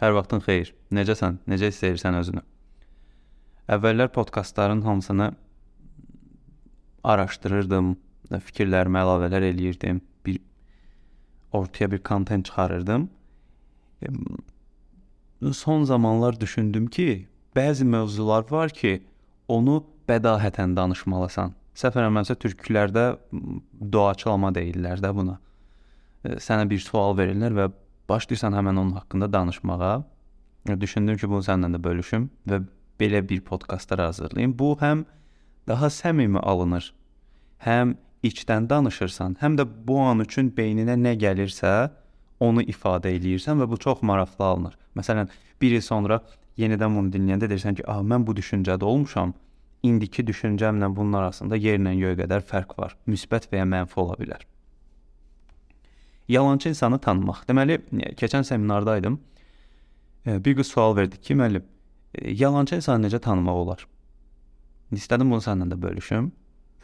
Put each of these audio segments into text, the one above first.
Hər vaxtın xeyir. Necəsən? Necə hiss edirsən özünü? Əvvəllər podkastların hamısını araşdırırdım, fikirlərimi əlavələr eləyirdim, bir ortaya bir kontent çıxarırdım. Son zamanlar düşündüm ki, bəzi mövzular var ki, onu bədahətən danışmalısan. Səhv eləmirəmsə türklərdə duaçılama deyirlər də buna. Sənə bir sual verirlər və başlayırsan həmin onun haqqında danışmağa. Düşündüm ki, bunu səninlə də bölüşüm və belə bir podkastlar hazırlayım. Bu həm daha səmimi alınır. Həm içdən danışırsan, həm də bu an üçün beyninə nə gəlirsə, onu ifadə eləyirsən və bu çox maraqlı alınır. Məsələn, 1 il sonra yenidən bunu dinləyəndə deyirsən ki, "A, mən bu düşüncədə olmuşam." indiki düşüncəmlə bunun arasında yerlə göy qədər fərq var. Müsbət və ya mənfi ola bilər. Yalançı insanı tanımaq. Deməli, keçən seminardaydım. Bir qız sual verdi ki, müəllim, yalançı insanı necə tanımaq olar? İstədim bunu səninlə də bölüşüm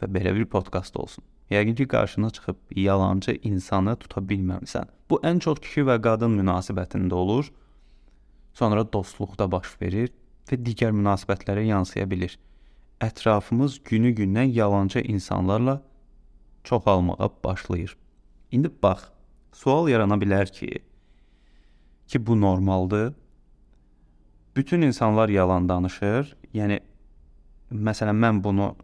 və belə bir podkast olsun. Yəqin ki, qarşına çıxıb yalançı insanı tuta bilməmisən. Bu ən çox kişi və qadın münasibətində olur. Sonra dostluqda baş verir və digər münasibətlərə yansıya bilər. Ətrafımız günü-gündən yalançı insanlarla çoxalmağa başlayır. İndi bax, Sual yarana bilər ki, ki bu normaldır. Bütün insanlar yalan danışır. Yəni məsələn mən bunu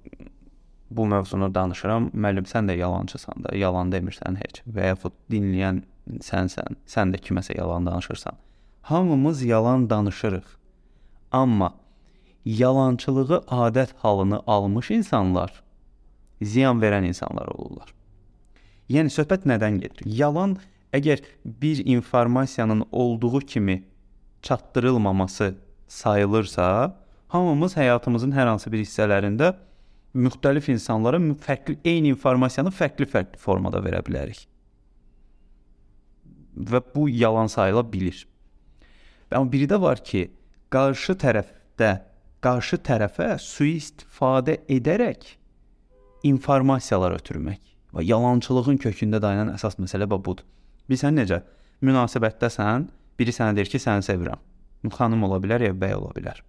bu mövzunu danışıram. Müəllim sən də yalançısan da, yalan demirsən heç və yaxud dinləyən sənsən, sən də kiməsə yalan danışırsan. Hamımız yalan danışırıq. Amma yalançılığı adət halını almış insanlar ziyan verən insanlar olurlar. Yəni söhbət nədən gedir? Yalan əgər bir informasiyanın olduğu kimi çatdırılmaması sayılırsa, hamımız həyatımızın hər hansı bir hissələrində müxtəlif insanlara fərqli eyni informasiyanı fərqli-fərqli formada verə bilərik. Və bu yalan sayıla bilir. Amma biri də var ki, qarşı tərəfdə qarşı tərəfə sui-istifadə edərək informasiyalar ötürmək. Və yalançılığın kökündə dayanan əsas məsələ budur. Bilirsən necə? Münasibətdəsən, biri sənə deyir ki, səni sevirəm. Xanım ola bilər, ya bəy ola bilər.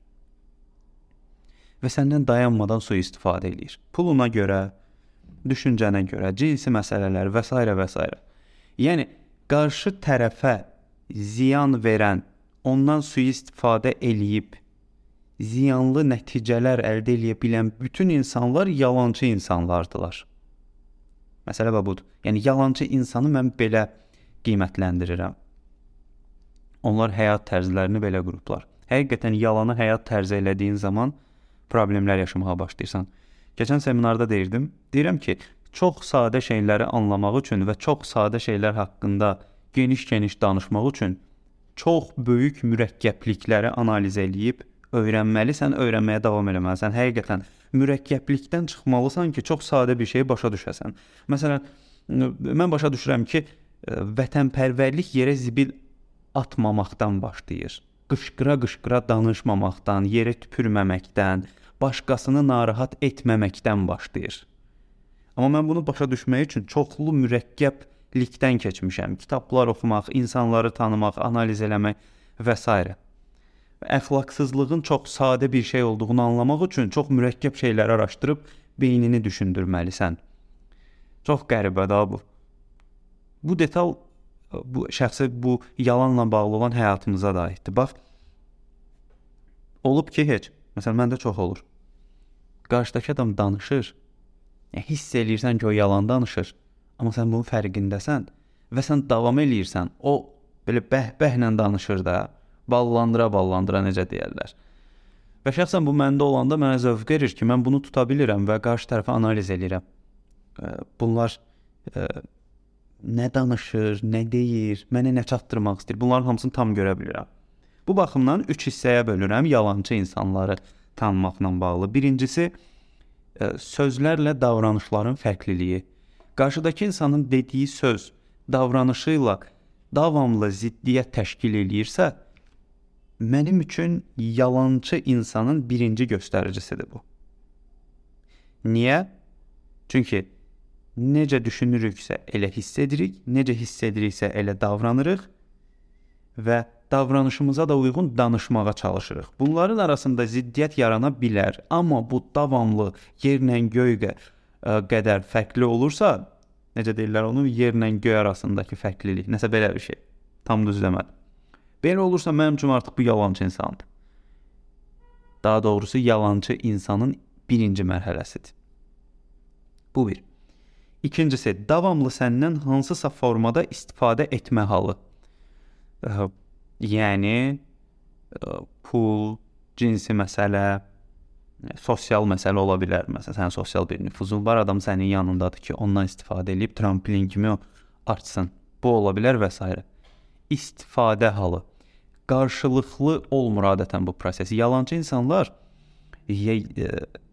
Və səndən dayanmadan sui-istifadə eləyir. Puluna görə, düşüncənə görə, cinsi məsələlər və s. və s. Yəni qarşı tərəfə ziyan verən, ondan sui-istifadə eləyib ziyanlı nəticələr əldə edə bilən bütün insanlar yalançı insanlardılar. Məsələ budur. Yəni yalançı insanı mən belə qiymətləndirirəm. Onlar həyat tərzlərini belə qurublar. Həqiqətən yalanı həyat tərzi elədiyin zaman problemlər yaşamağa başlayırsan. Keçən seminarda deyirdim. Deyirəm ki, çox sadə şeyləri anlamaq üçün və çox sadə şeylər haqqında geniş-geniş danışmaq üçün çox böyük mürəkkəblikləri analiz eləyib öyrənməlisən, öyrənməyə davam etməlisən. Həqiqətən mürəkkəblikdən çıxmalısan ki, çox sadə bir şeyi başa düşəsən. Məsələn, mən başa düşürəm ki, vətənpərvərlik yerə zibil atmamaqdan başlayır. Qışqıra-qışqıra danışmamaqdan, yerə tüpürməməkdən, başqasını narahat etməməkdən başlayır. Amma mən bunu başa düşmək üçün çoxlu mürəkkəblikdən keçmişəm. Kitablar oxumaq, insanları tanımaq, analiz eləmək və s əxlaqsızlığın çox sadə bir şey olduğunu anlamaq üçün çox mürəkkəb şeyləri araşdırıb beynini düşündürməlisən. Çox qəribədir bu. Bu detal bu şəxsi bu yalanla bağlı olan həyatımıza da aiddir. Bax olub ki, heç. Məsələn, məndə çox olur. Qarşıdakı adam danışır. Hiss eləyirsən ki, o yalan danışır. Amma sən bunun fərqindəsən və sən davam eləyirsən. O belə bəh-bəhlə danışır da ballandıra-ballandıra necə deyirlər. Və şəxsən bu məndə olanda mənə zövq verir ki, mən bunu tuta bilirəm və qarşı tərəfi analiz edirəm. Bunlar ə, nə danışır, nə deyir, mənə nə çatdırmaq istəyir. Bunların hamısını tam görə bilirəm. Bu baxımdan 3 hissəyə bölürəm yalançı insanları tanımaqla bağlı. Birincisi ə, sözlərlə davranışların fərqliliyi. Qarşıdakı insanın dediyi söz davranışı ilə davamlı ziddiyyət təşkil eləyirsə, mənim üçün yalançı insanın birinci göstəricisidir bu. Niyə? Çünki necə düşünürüksə elə hiss edirik, necə hiss ediriksə elə davranırıq və davranışımıza da uyğun danışmağa çalışırıq. Bunların arasında ziddiyyət yarana bilər, amma bu davamlı yerlə göy qədər fərqli olursa, necə deyirlər onu, yerlə göy arasındakı fərqlilik, nəsə belə bir şey. Tam düz demədim. Belə olursa mənim üçün artıq bu yalançı insandır. Daha doğrusu yalançı insanın birinci mərhələsidir. Bu bir. İkincisi, davamlı səndən hansısa formada istifadə etmə halı. Yəni pul, cinsi məsələ, sosial məsələ ola bilər. Məsələn, sənin sosial bir nüfuzun var, adam sənin yanındadır ki, ondan istifadə edib tramplin kimi artsın. Bu ola bilər və s. İstifadə halı. Qarşılıqlı olmur adətən bu proses. Yalançı insanlar e,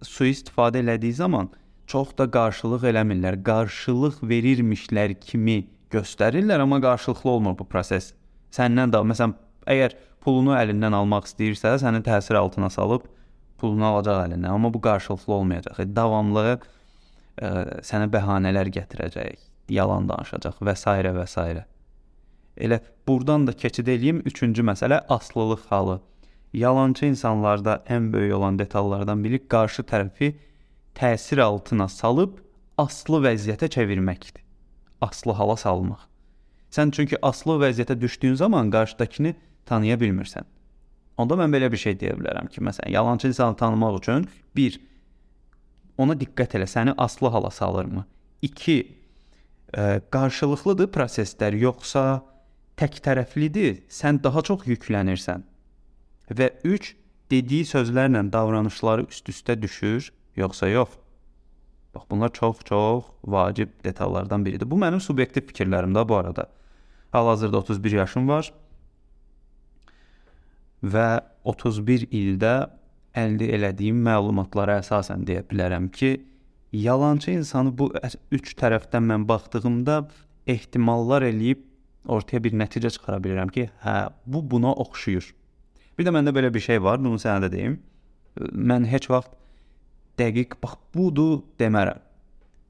sui-istifadə elədiyi zaman çox da qarşılıq eləmirlər. Qarşılıq verirmişlər kimi göstərirlər, amma qarşılıqlı olmur bu proses. Səndən də məsələn, əgər pulunu əlindən almaq istəyirsə, səni təsir altına salıb pulunu alacaq əlindən, amma bu qarşılıqlı olmayacaq. E, davamlı ə, e, sənə bəhanələr gətirəcək, yalan danışacaq və s. və s. Elə burdan da keçid eləyim 3-cü məsələ aslılıq halı. Yalançı insanlarda ən böyük olan detallardan biri qarşı tərəfi təsir altına salıb aslı vəziyyətə çevirməkdir. Aslı hala salmaq. Sən çünki aslı vəziyyətə düşdüyün zaman qarşıdakını tanıya bilmirsən. Onda mən belə bir şey deyə bilərəm ki, məsələn, yalançı insanı tanımaq üçün 1 ona diqqət elə, səni aslı hala salırmı? 2 ə, qarşılıqlıdır proseslər yoxsa tək tərəflidir, sən daha çox yüklənirsən. Və 3 dediyi sözlərlə davranışları üst-üstə düşür, yoxsa yox. Bax bunlar çox-çox vacib detallardan biridir. Bu mənim subyektiv fikirlərimdə bu arada. Hal-hazırda 31 yaşım var və 31 ildə əldə elədiyim məlumatlara əsasən deyə bilərəm ki, yalançı insanı bu üç tərəfdən mən baxdığımda ehtimallar eləyib ortaya bir nəticə çıxara bilirəm ki, hə, bu buna oxşuyur. Bir də məndə belə bir şey var, bunu sənə də deyim. Mən heç vaxt dəqiq bax budur demərəm.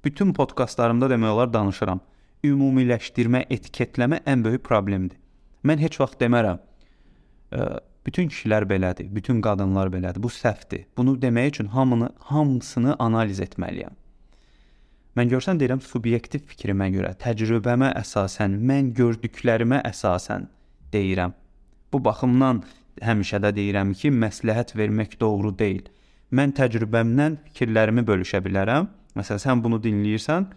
Bütün podkastlarımda demək olar danışıram. Ümumiləşdirmə, etiketləmə ən böyük problemdir. Mən heç vaxt demərəm. Bütün kişilər belədir, bütün qadınlar belədir. Bu səhvdir. Bunu demək üçün hamını, hamısını analiz etməliyəm. Mən görsən deyirəm subyektiv fikrimə görə, təcrübəmə əsasən, mən gördüklərimə əsasən deyirəm. Bu baxımdan həmişə də deyirəm ki, məsləhət vermək doğru deyil mən təcrübəmdən fikirlərimi bölüşə bilərəm. Məsələn, sən bunu dinləyirsən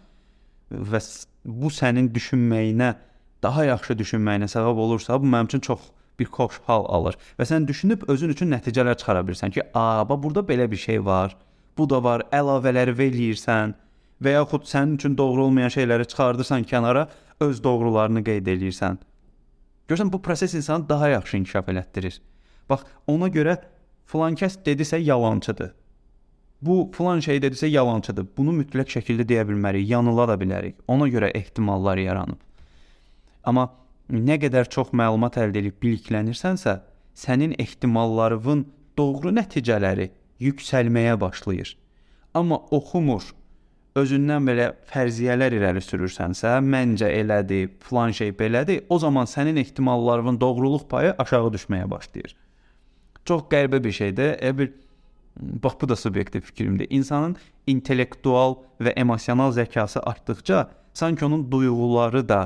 və bu sənin düşünməyinə, daha yaxşı düşünməyinə səbəb olursa, bu mənim üçün çox bir xoş hal alır. Və sən düşünüb özün üçün nəticələr çıxara bilirsən ki, a, bax burada belə bir şey var. Bu da var, əlavələri eləyirsən və yaxud sənin üçün doğru olmayan şeyləri çıxardırsan kənara, öz doğrularını qeyd eləyirsən. Görsən bu proses insanı daha yaxşı inkişaf elətdirir. Bax, ona görə Filan kəs dedisə yalançıdır. Bu filan şey dedisə yalançıdır. Bunu mütləq şəkildə deyə bilmərik, yanıla da bilərik. Ona görə ehtimallar yaranıb. Amma nə qədər çox məlumat əldə edib biliklənirsənsə, sənin ehtimallarının doğru nəticələri yüksəlməyə başlayır. Amma oxumur, özündən belə fərziyyələr irəli sürürsənsə, məncə elədir, filan şey belədir, o zaman sənin ehtimallarının doğruluq payı aşağı düşməyə başlayır. Çox qəribə bir şeydir. Elə bir bax bu da subyektiv fikrimdir. İnsanın intellektual və emosional zəkası artdıkca sanki onun duyğuları da,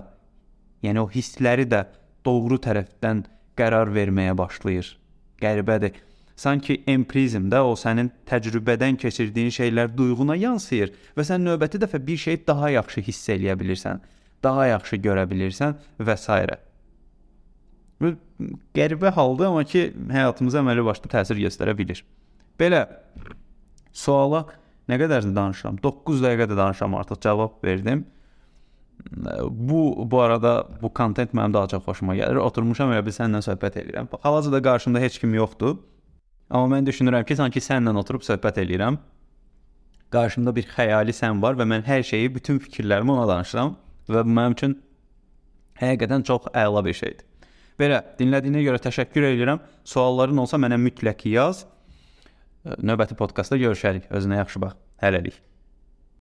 yəni o hissləri də doğru tərəfdən qərar verməyə başlayır. Qəribədir. Sanki empirizmdə o sənin təcrübədən keçirdiyin şeylər duyğuna yansıyır və sən növbəti dəfə bir şeyi daha yaxşı hiss eləyə bilirsən, daha yaxşı görə bilirsən və s. Bu qəribə haldır, amma ki, həyatımıza əməli başlı təsir göstərə bilir. Belə suala nə qədər danışıram? 9 dəqiqədə danışıram artıq cavab verdim. Bu bu arada bu kontent mənim daha çox xoşuma gəlir. Oturmuşam elə bil səninlə söhbət edirəm. Hal-hazırda qarşımda heç kim yoxdur. Amma mən düşünürəm ki, sanki səninlə oturub söhbət edirəm. Qarşımda bir xəyali sən var və mən hər şeyi, bütün fikirlərimi ona danışıram və bu mənim üçün həqiqətən çox əla bir şeydir. Belə, dinlədiyinə görə təşəkkür edirəm. Sualların olsa mənə mütləq yaz. Növbəti podkastda görüşərik. Özünə yaxşı bax. Hələlik.